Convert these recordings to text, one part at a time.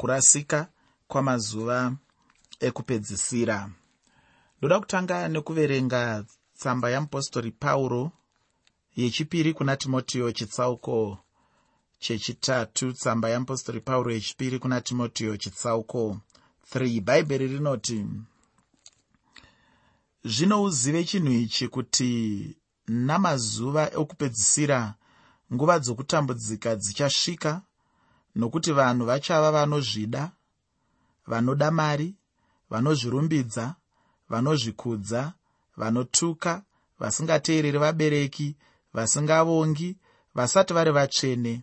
kurasika kwamazuva ekupedzisira. Ndoda kutanga nekuverenga tsamba yamupostori pauro yechipiri kuna timotiyo chitsauko chechitatu tsamba yamupostori pauro yechipiri kuna timotiyo chitsauko 3 bhaibheri rinoti zvino uzive chinhu ichi kuti namazuva okupedzisira nguva dzokutambudzika dzichasvika nokuti vanhu vachava vanozvida vanoda mari vanozvirumbidza vanozvikudza vanotuka vasingateereri vabereki vasingavongi vasati vari vatsvene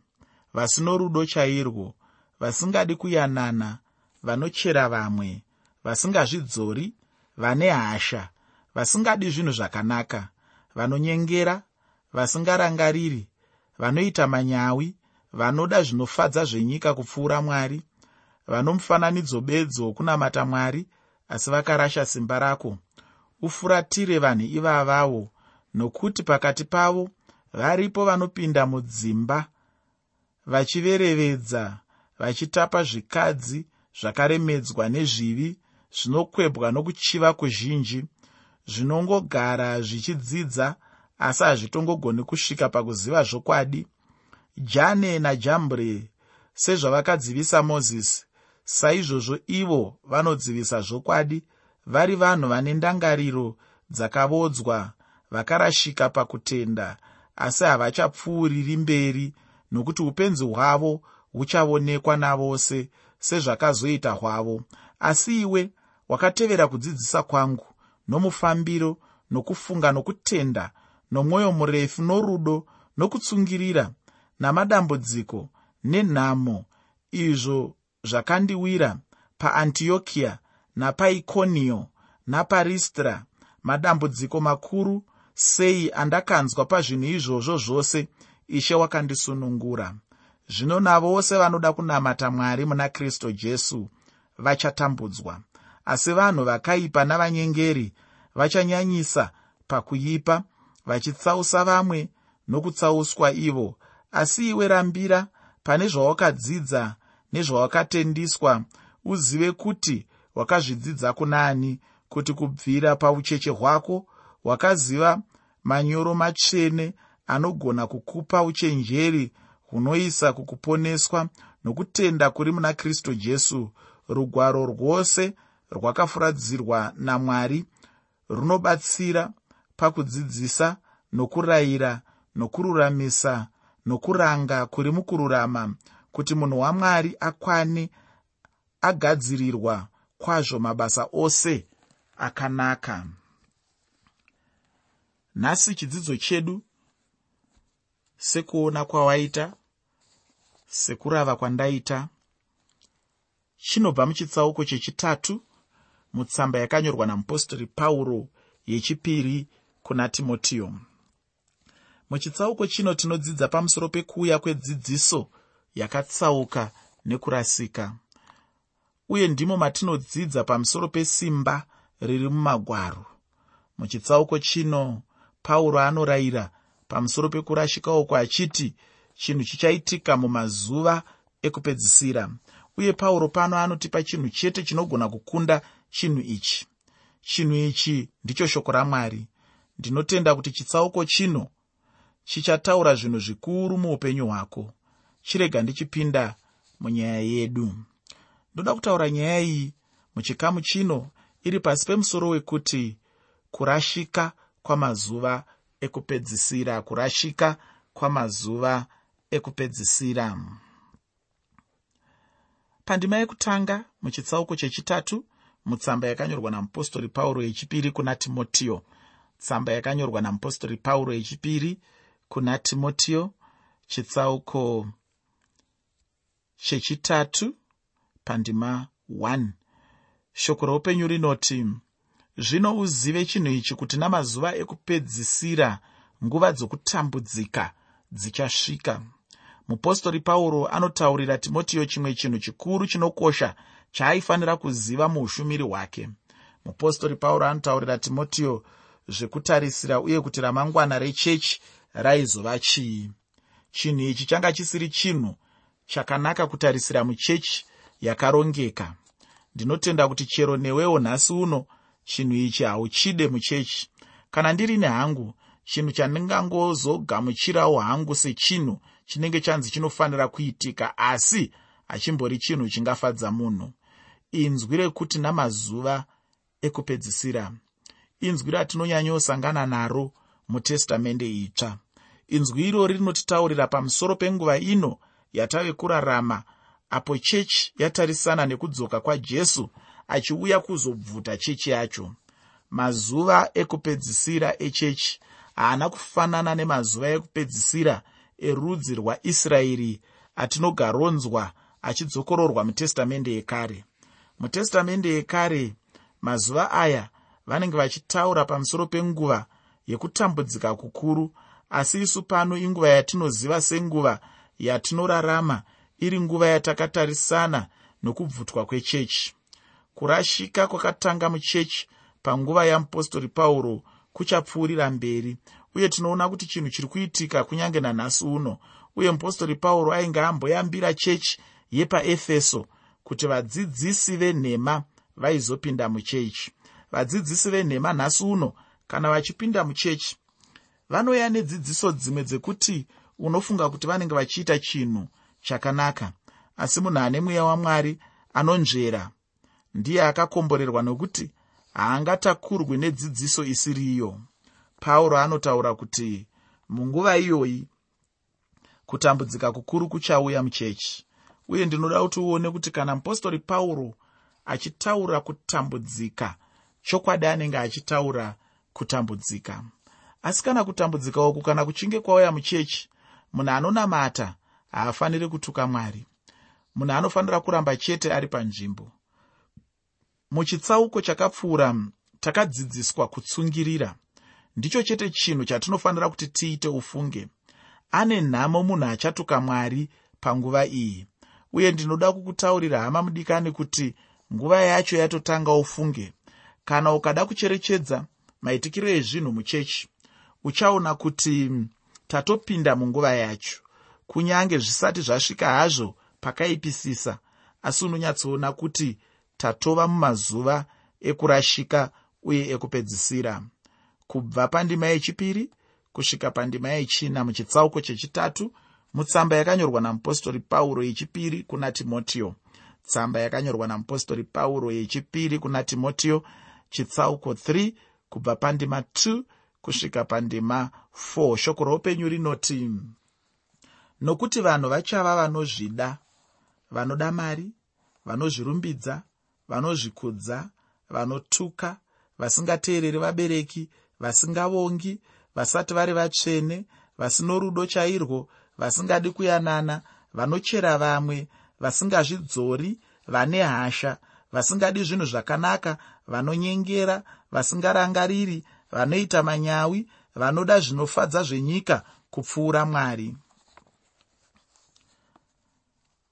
vasino rudo chairwo vasingadi kuyanana vanochera vamwe vasingazvidzori vane hasha vasingadi zvinhu zvakanaka vanonyengera vasingarangariri vanoita manyawi vanoda zvinofadza zvenyika kupfuura mwari vano mufananidzo bedzi wokunamata mwari asi vakarasha simba rako. Ufuratire vanhu ivavavo nokuti pakati pavo varipo vanopinda mudzimba vachiverevedza vachitapa zvikadzi zvakaremedzwa nezvivi zvinokwebwa nokuchiva kuzhinji zvinongogara zvichidzidza asi hazvitongogoni kusvika pakuziva zvokwadi jane najambre sezvavakadzivisa mozisi saizvozvo ivo vanodzivisa zvokwadi vari vanhu vane ndangariro dzakavodzwa vakarashika pakutenda asi havachapfuuriri mberi nokuti upenzi hwavo huchaonekwa navose sezvakazoita hwavo. Asi iwe wakatevera kudzidzisa kwangu nomufambiro nokufunga nokutenda nomwoyo murefu norudo nokutsungirira namadambudziko nenhamo izvo zvakandiwira paantiokiya napaikonio naparistra. Madambudziko makuru sei andakanzwa pazvinhu izvozvo zvose ishe wakandisunungura. Zvino navose vanoda kunamata mwari muna kristu jesu vachatambudzwa. Asi vanhu vakaipa navanyengeri vachanyanyisa pakuipa vachitsausa vamwe nokutsauswa ivo asi iwe rambira pane zvawakadzidza nezvawakatendiswa uzive kuti wakazvidzidza kunaani kuti kubvira paucheche hwako wakaziva manyoro matsvene anogona kukupa uchenjeri hunoisa kukuponeswa nokutenda kuri muna kristu jesu. Rugwaro rwose rwakafuradzirwa namwari runobatsira pakudzidzisa nokurayira nokururamisa nokuranga kuri mukururama kuti munhu wamwari akwane agadzirirwa kwazvo mabasa ose akanaka. Nhasi chidzidzo chedu sekuona kwawaita sekurava kwandaita chinobva muchitsauko chechitatu mutsamba yakanyorwa namupostori pauro yechipiri kuna timotiyo muchitsauko chino tinodzidza pamusoro pekuuya kwedzidziso yakatsauka nekurasika. Uye ndimo matinodzidza pamusoro pesimba riri mumagwaro muchitsauko chino pauro anorayira pamusoro pekurashika uko achiti chinhu chichaitika mumazuva ekupedzisira. Uye pauro pano anotipa chinhu chete chinogona kukunda chinhu ichi. Chinhu ichi ndicho shoko ramwari. Ndinotenda kuti chitsauko chino chichataura zvinhu zvikuru muupenyu hwako. Chirega ndichipinda munyaya yedu. Ndoda kutaura nyaya iyi muchikamu chino iri pasi pemusoro wekuti kurashika kwamazuva ekupedzisira kurashika kwamazuva ekupedzisira. Pandima yekutanga muchitsauko chechitatu mutsamba yakanyorwa namupostori pauro yechipiri kuna timotiyo tsamba yakanyorwa namupostori pauro yechipiri kuna timotiyo chitsauko chechitatu pandima 1 shoko roupenyu rinoti zvino uzive chinhu ichi kuti namazuva ekupedzisira nguva dzokutambudzika dzichasvika. Mupostori pauro anotaurira timotiyo chimwe chinhu chikuru chinokosha chaaifanira kuziva muushumiri hwake. Mupostori pauro anotaurira timotiyo zvekutarisira uye kuti ramangwana rechechi raizova chii chinhu ichi changa chisiri chinhu chakanaka kutarisira muchechi yakarongeka. Ndinotenda kuti chero newewo nhasi uno chinhu ichi hauchide muchechi. Kana ndirini hangu chinhu chandingangozogamuchirawo hangu sechinhu chinenge chanzi chinofanira kuitika asi hachimbori chinhu chingafadza munhu. Inzwi rekuti namazuva ekupedzisira. Inzwi ratinonyanyosangana naro mutestamende itsva inzwi irori rinotitaurira pamusoro penguva ino yatave kurarama apo chechi yatarisana nekudzoka kwajesu achiuya kuzobvuta chechi yacho. Mazuva ekupedzisira echechi haana kufanana nemazuva ekupedzisira erudzi rwaisraeri atinogaronzwa achidzokororwa mutestamende yekare. Mutestamende yekare mazuva aya vanenge vachitaura pamusoro penguva yekutambudzika kukuru asi isu pano inguva yatinoziva senguva yatinorarama iri nguva yatakatarisana nokubvutwa kwechechi. Kurashika kwakatanga muchechi panguva yamupostori pauro kuchapfuurira mberi uye tinoona kuti chinhu chiri kuitika kunyange nanhasi uno. Uye mupostori pauro ainge amboyambira chechi yepaefeso kuti vadzidzisi venhema vaizopinda muchechi. Vadzidzisi venhema nhasi uno kana vachipinda muchechi vanoya nedzidziso dzimwe dzekuti unofunga kuti vanenge vachiita chinhu chakanaka. Asi munhu ane mweya wamwari anonzvera ndiye akakomborerwa nokuti haangatakurwi nedzidziso isiriyo. Pauro anotaura kuti munguva iyoyi kutambudzika kukuru kuchauya muchechi. Uye ndinoda kuti uone kuti kana mupostori pauro achitaura kutambudzika chokwadi anenge achitaura kutambudzika asi kana kutambudzika uku kana kuchinge kwauya muchechi munhu anonamata haafaniri kutuka mwari. Munhu anofanira kuramba chete ari panzvimbo. Muchitsauko chakapfuura takadzidziswa kutsungirira ndicho chete chinhu chatinofanira kuti tiite ufunge. Ane nhamo munhu achatuka mwari panguva iyi uye ndinoda kukutaurira hama mudikani kuti nguva yacho yatotanga ufunge. Kana ukada kucherechedza maitikiro ezvinhu muchechi uchaona kuti tatopinda munguva yacho. Kunyange zvisati zvasvika hazvo pakaipisisa asi unonyatsoona kuti tatova mumazuva ekurashika uye ekupedzisira. Kubva pandima yechipiri kusvika pandima yechina muchitsauko chechitatu mutsamba yakanyorwa namupostori pauro yechipiri kuna timotiyo tsamba yakanyorwa namupostori pauro yechipiri kuna timotiyo chitsauko 3 kubva pandima 2 kusvika pandima 4 shoko roupenyu rinoti nokuti vanhu vachava vanozvida vanoda mari vanozvirumbidza vanozvikudza vanotuka vasingateereri vabereki vasingavongi vasati vari vatsvene vasino rudo chairwo vasingadi kuyanana vanochera vamwe vasingazvidzori vane hasha vasingadi zvinhu zvakanaka vanonyengera vasingarangariri vanoita manyawi vanoda zvinofadza zvenyika kupfuura mwari.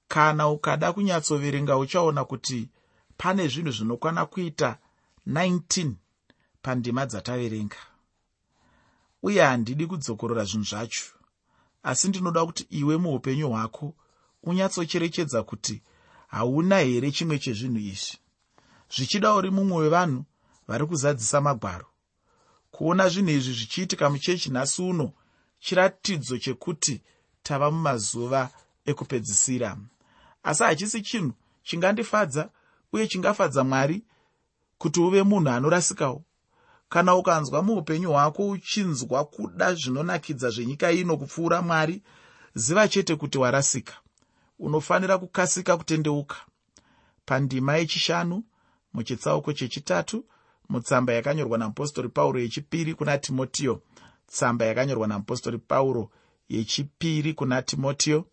Kana ukada kunyatsoverenga uchaona kuti pane zvinhu zvinokwana kuita 19 pandima dzataverenga. Uye handidi kudzokorora zvinhu zvacho asi ndinoda kuti iwe muupenyu hwako unyatsocherechedza kuti hauna here chimwe chezvinhu izvi zvichida uri mumwe wevanhu vari kuzadzisa magwaro kuona zvinhu izvi zvichiitika muchechi nhasi uno chiratidzo chekuti tava mumazuva ekupedzisira. Asi hachisi chinhu chingandifadza uye chingafadza mwari kuti uve munhu anorasikawo. Kana ukanzwa muupenyu hwako uchinzwa kuda zvinonakidza zvenyika ino kupfuura mwari ziva chete kuti warasika. Unofanira kukasika kutendeuka. Pandima yechishanu muchitsauko chechitatu mutsamba yakanyorwa namupostori pauro yechipiri kuna timotiyo. Tsamba yakanyorwa namupostori pauro yechipiri kuna timotiyo.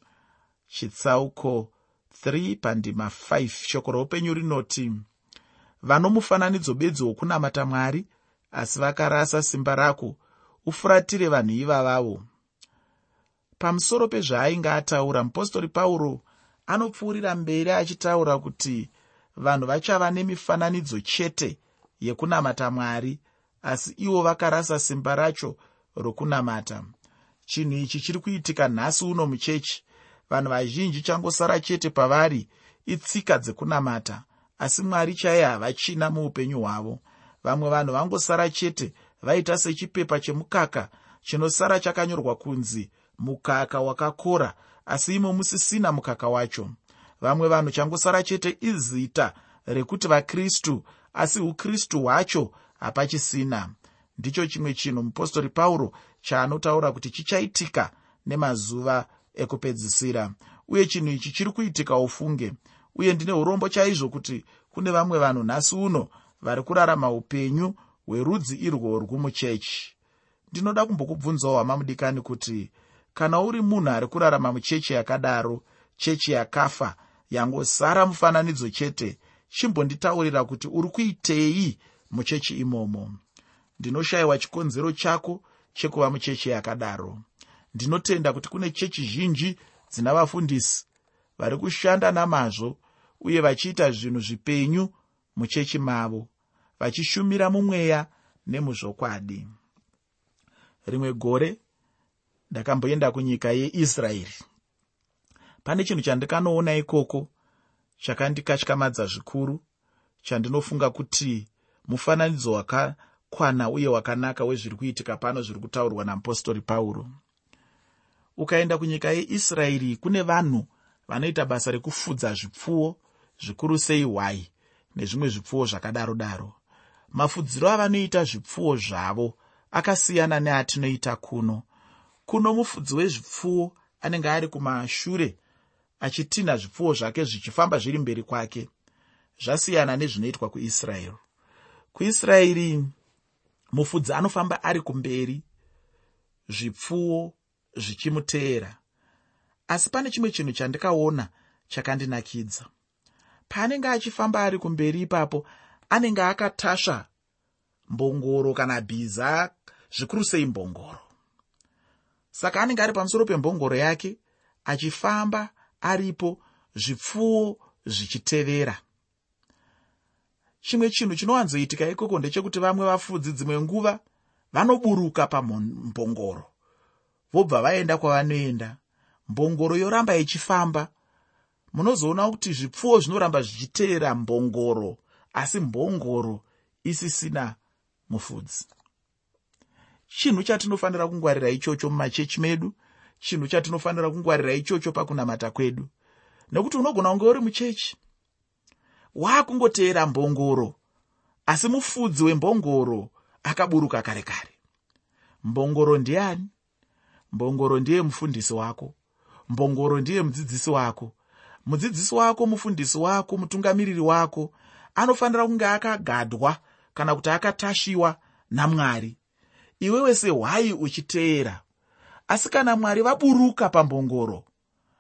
Chitsauko 3 pandima 5 shoko roupenyu rinoti vano mufananidzo bedzi wokunamata mwari asi vakarasa simba rako. Ufuratire vanhu ivavavo. Pamusoro pezvaainge ataura mupostori pauro anopfuurira mberi achitaura kuti vanhu vachava nemifananidzo chete yekunamata mwari asi ivo vakarasa simba racho rokunamata. Chinhu ichi chiri kuitika nhasi uno muchechi. Vanhu vazhinji changosara chete pavari itsika dzekunamata asi mwari chaiye havachina muupenyu hwavo. Vamwe vanhu vangosara chete vaita sechipepa chemukaka chinosara chakanyorwa kunzi mukaka wakakora asi imo musisina mukaka wacho. Vamwe vanhu changosara chete izita rekuti vakristu asi ukristu hwacho hapachisina. Ndicho chimwe chinhu mupostori pauro chaanotaura kuti chichaitika nemazuva ekupedzisira. Uye chinhu ichi chiri kuitika ufunge uye ndine urombo chaizvo kuti kune vamwe vanhu nhasi uno vari kurarama upenyu hwerudzi irworwu muchechi ndinoda kumbokubvunzawo hama mudikani kuti kana uri munhu ari kurarama muchechi yakadaro chechi yakafa yangosara mufananidzo chete chimbonditaurira kuti uri kuitei muchechi imomo. Ndinoshayiwa chikonzero chako chekuva muchechi yakadaro. Ndinotenda kuti kune chechi zhinji dzina vafundisi vari kushanda namazvo uye vachiita zvinhu zvipenyu muchechi mavo vachishumira mumweya nemuzvokwadi. Rimwe gore ndakamboenda kunyika yeisraeri. Pane chinhu chandikanoona ikoko chakandikatyamadza zvikuru chandinofunga kuti mufananidzo wakakwana uye wakanaka wezviri kuitika pano zviri kutaurwa namupostori pauro. Ukaenda kunyika yeisraeri kune vanhu vanoita basa rekufudza zvipfuwo zvikuru sei hwai nezvimwe zvipfuwo zvakadaro daro. Mafudziro avanoita zvipfuwo zvavo akasiyana neatinoita kuno. Kuno mufudzi wezvipfuwo anenge ari kumashure achitinha zvipfuwo zvake zvichifamba zviri mberi kwake zvasiyana nezvinoitwa kuisraeri. Kuisraeri mufudzi anofamba ari kumberi zvipfuwo zvichimuteera. Asi pane chimwe chinhu chandikaona chakandinakidza. Paanenge achifamba ari kumberi ipapo anenge akatasva mbongoro kana bhiza zvikuru sei mbongoro. Saka anenge ari pamusoro pembongoro yake achifamba aripo zvipfuwo zvichitevera. Chimwe chinhu chinowanzoitika ikoko ndechekuti vamwe vafudzi dzimwe nguva vanoburuka pambongoro vobva vaenda kwavanoenda. Mbongoro yoramba ichifamba. Munozoona kuti zvipfuwo zvinoramba zvichiteera mbongoro asi mbongoro isisina mufudzi. Chinhu chatinofanira kungwarira ichocho mumachechi medu chinhu chatinofanira kungwarira ichocho pakunamata kwedu. Nekuti unogona kunge uri muchechi waakungoteera mbongoro asi mufudzi wembongoro akaburuka kare kare. Mbongoro ndiani? Mbongoro ndiye mufundisi wako. Mbongoro ndiye mudzidzisi wako. Mudzidzisi wako mufundisi wako mutungamiriri wako anofanira kunge akagadwa kana kuti akatashiwa namwari. Iwewe sehwai uchiteera asi kana mwari vaburuka pambongoro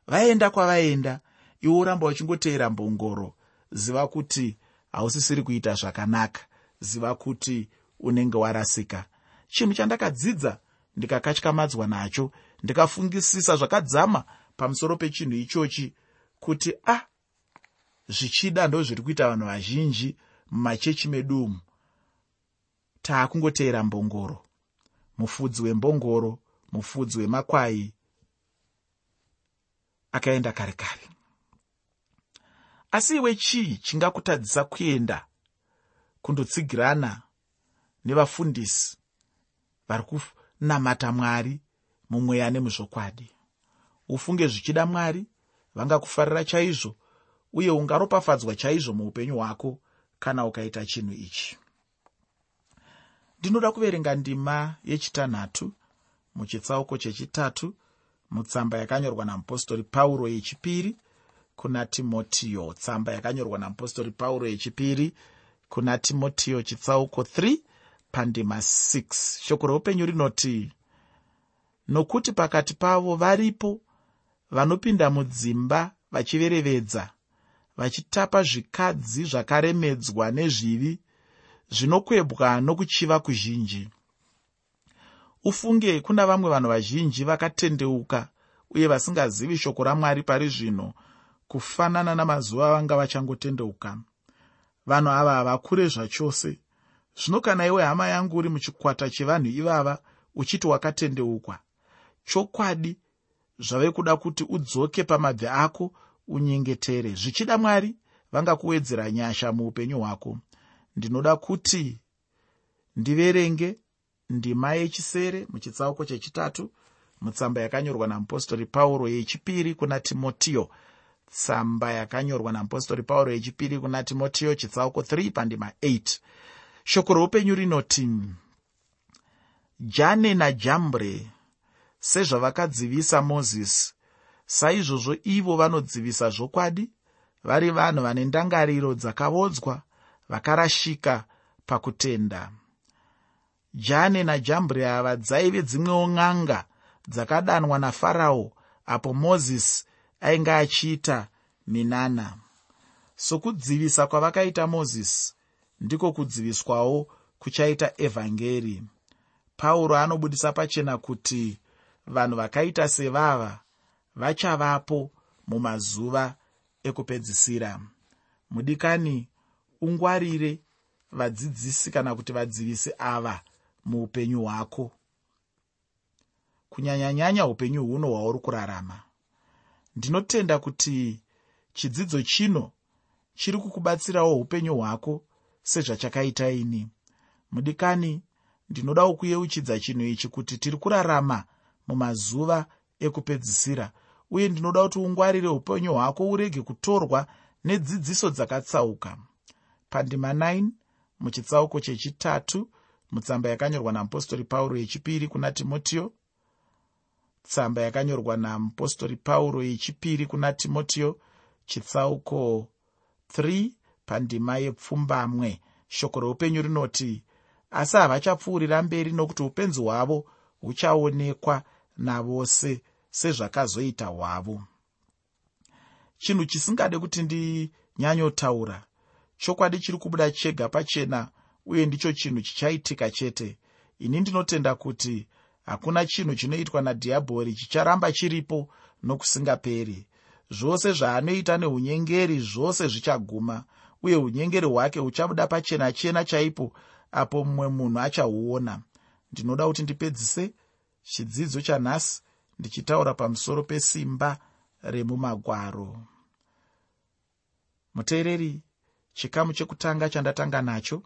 vaenda kwavaenda iwe uramba uchingoteera mbongoro ziva kuti hausisiri kuita zvakanaka ziva kuti unenge warasika. Chinhu chandakadzidza ndikakatyamadzwa nacho ndikafungisisa zvakadzama pamusoro pechinhu ichochi kuti a ah, zvichida ndo zviri kuita vanhu vazhinji mumachechi medu umu. Taakungoteera mbongoro. Mufudzi wembongoro mufudzi wemakwai akaenda kare kare. Asi iwe chii chingakutadzisa kuenda kundotsigirana nevafundisi vari kunamata mwari mumweya nemuzvokwadi? Ufunge zvichida mwari vangakufarira chaizvo uye ungaropafadzwa chaizvo muupenyu hwako kana ukaita chinhu ichi. Ndinoda kuverenga ndima yechitanhatu muchitsauko chechitatu mutsamba yakanyorwa namupostori pauro yechipiri kuna timotiyo. Tsamba yakanyorwa namupostori pauro yechipiri kuna timotiyo chitsauko 3 pandima 6 shoko reupenyu rinoti nokuti pakati pavo varipo vanopinda mudzimba vachiverevedza vachitapa zvikadzi zvakaremedzwa nezvivi zvinokwebwa nokuchiva kuzhinji ufunge kuna vamwe vanhu vazhinji vakatendeuka uye vasingazivi shoko ramwari pari zvino kufanana namazuva vanga vachangotendeuka vanhu ava havakure zvachose. Zvino kana iwe hama yangu uri muchikwata chevanhu ivava uchiti wakatendeukwa chokwadi zvave kuda kuti udzoke pamabvi ako unyengetere. Zvichida mwari vangakuwedzera nyasha muupenyu hwako. Ndinoda kuti ndiverenge ndima yechisere muchitsauko chechitatu mutsamba yakanyorwa namupostori pauro yechipiri kuna timotiyo. Tsamba yakanyorwa namupostori pauro yechipiri kuna timotiyo chitsauko 3 pandima 8 shoko roupenyu rinoti jane najambre sezvavakadzivisa mozisi saizvozvo ivo vanodzivisa zvokwadi vari vanhu vane ndangariro dzakaodzwa vakarashika pakutenda jane najambre ava dzaive dzimwewo n'anga dzakadanwa nafarao apo mozisi ainge achiita minana. Sokudzivisa kwavakaita mozisi ndiko kudziviswawo kuchaita evhangeri. Pauro anobudisa pachena kuti vanhu vakaita sevava vachavapo mumazuva ekupedzisira. Mudikani ungwarire vadzidzisi kana kuti vadzivisi ava muupenyu hwako. Kunyanyanyanya upenyu huno hwauri kurarama. Ndinotenda kuti chidzidzo chino chiri kukubatsirawo upenyu hwako sezvachakaita ini. Mudikani ndinodawo kuyeuchidza chinhu ichi kuti tiri kurarama mumazuva ekupedzisira uye ndinoda kuti ungwarire upenyu hwako urege kutorwa nedzidziso dzakatsauka. Pandima 9 muchitsauko chechitatu mutsamba yakanyorwa namupostori pauro yechipiri kuna timotiyo tsamba yakanyorwa namupostori pauro yechipiri kuna timotiyo chitsauko 3 pandima yepfumbamwe. Shoko reupenyu rinoti asi havachapfuurira mberi nokuti upenzi hwavo huchaonekwa navose sezvakazoita hwavo. Chinhu chisingade kuti ndinyanyotaura chokwadi chiri kubuda chega pachena uye ndicho chinhu chichaitika chete. Ini ndinotenda kuti hakuna chinhu chinoitwa nadhiabhori chicharamba chiripo nokusingaperi. Zvose zvaanoita neunyengeri zvose zvichaguma uye unyengeri hwake huchabuda pachena chena chaipo apo mumwe munhu achahuona ndinoda kuti ndipedzise chidzidzo chanhasi ndichitaura pamusoro pesimba remumagwaro. Muteereri chikamu chekutanga chandatanga nacho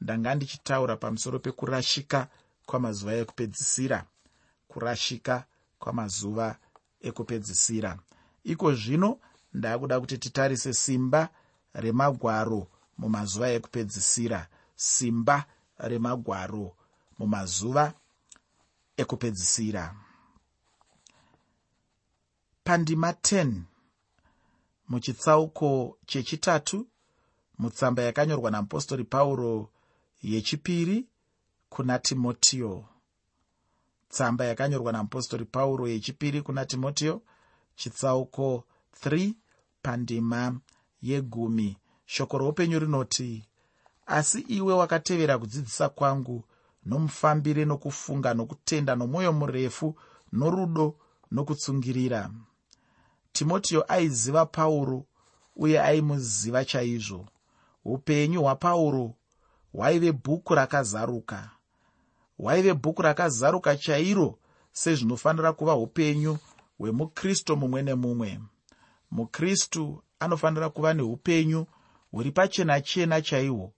ndanga ndichitaura pamusoro pekurashika kwamazuva ekupedzisira. Kurashika kwamazuva ekupedzisira. Iko zvino ndaakuda kuti titarise simba remagwaro mumazuva ekupedzisira. Simba remagwaro mumazuva ekupedzisira. Pandima 10 muchitsauko chechitatu mutsamba yakanyorwa namupostori pauro yechipiri kuna timotiyo tsamba yakanyorwa namupostori pauro yechipiri kuna timotiyo chitsauko 3 pandima yegumi. Shoko roupenyu rinoti asi iwe wakatevera kudzidzisa kwangu nomufambire nokufunga nokutenda nomwoyo murefu norudo nokutsungirira. Timotiyo aiziva pauro uye aimuziva chaizvo. Upenyu hwapauro hwaive bhuku rakazaruka. Hwaive bhuku rakazaruka chairo sezvinofanira kuva upenyu hwemukristu mumwe nemumwe. Mukristu anofanira kuva neupenyu huri pachena chena chaihwo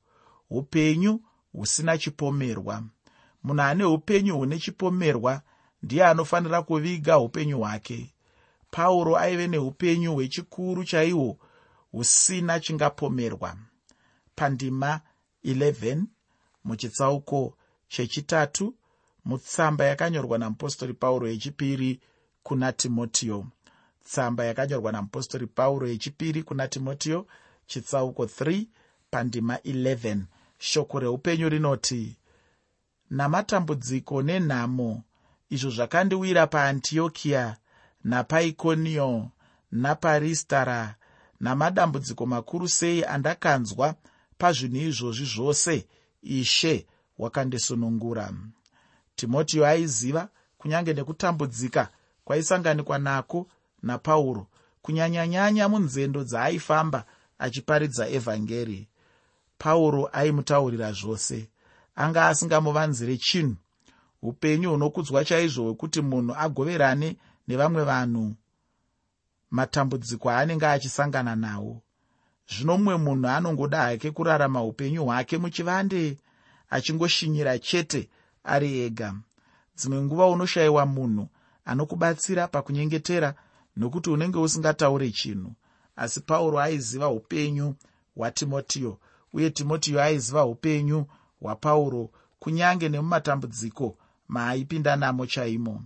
upenyu husina chipomerwa. Munhu ane upenyu hune chipomerwa ndiye anofanira kuviga upenyu hwake. Pauro aive neupenyu hwechikuru chaihwo husina chingapomerwa. Pandima 11 muchitsauko chechitatu mutsamba yakanyorwa namupostori pauro yechipiri kuna timotiyo tsamba yakanyorwa namupostori pauro yechipiri kuna timotiyo chitsauko 3 pandima 11 shoko reupenyu rinoti namatambudziko nenhamo izvo zvakandiwira paantiokiya napaikoniyo naparistara namadambudziko makuru sei andakanzwa pazvinhu izvozvi zvose ishe wakandisunungura timotiyo aiziva kunyange nekutambudzika kwaisanganikwa nako napauro kunyanyanyanya munzendo dzaaifamba achiparidza evhangeri pauro aimutaurira zvose anga asingamuvanzire chinhu. Upenyu hunokudzwa chaizvo hwekuti munhu agoverane nevamwe vanhu matambudziko aanenge achisangana nawo zvino mumwe munhu anongoda hake kurarama upenyu hwake muchivande achingoshinyira chete ari ega. Dzimwe nguva unoshayiwa munhu anokubatsira pakunyengetera nokuti unenge usingataure chinhu. Asi pauro aiziva upenyu hwatimotiyo uye timotiyo aiziva upenyu hwapauro kunyange nemumatambudziko maaipinda namo chaimo.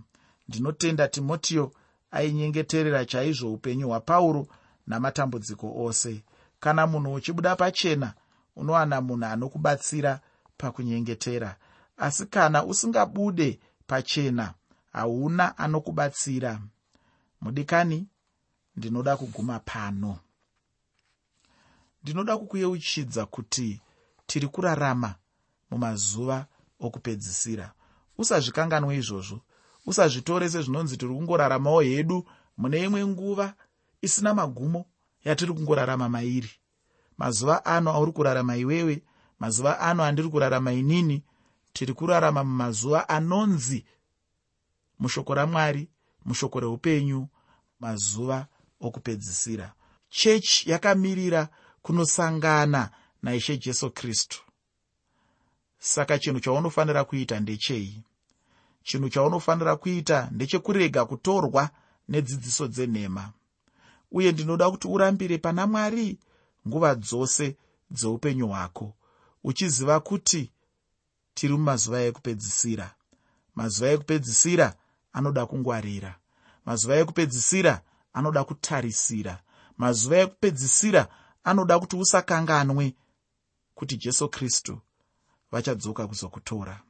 Ndinotenda timotiyo ainyengeterera chaizvo upenyu hwapauro namatambudziko ose kana munhu uchibuda pachena unowana munhu anokubatsira pakunyengetera. Asi kana usingabude pachena hauna anokubatsira. Mudikani ndinoda kuguma pano. Ndinoda kukuyeuchidza kuti tiri kurarama mumazuva okupedzisira. Usazvikanganwe izvozvo. Usazvitore sezvinonzi tiri kungoraramawo hedu. Mune imwe nguva isina magumo yatiri kungorarama mairi. Mazuva ano auri kurarama iwewe mazuva ano andiri kurarama inini tiri kurarama mumazuva anonzi mushoko ramwari mushoko reupenyu mazuva okupedzisira. Chechi yakamirira kunosangana naishe jesu kristu. Saka chinhu chaunofanira kuita ndechei? Chinhu chaunofanira kuita ndechekurega kutorwa nedzidziso dzenhema uye ndinoda kuti urambire pana mwari nguva dzose dzeupenyu hwako uchiziva kuti tiri mumazuva ekupedzisira. Mazuva ekupedzisira anoda kungwarira. Mazuva ekupedzisira anoda kutarisira. Mazuva ekupedzisira anoda kuti usakanganwe kuti jesu kristu vachadzoka kuzokutora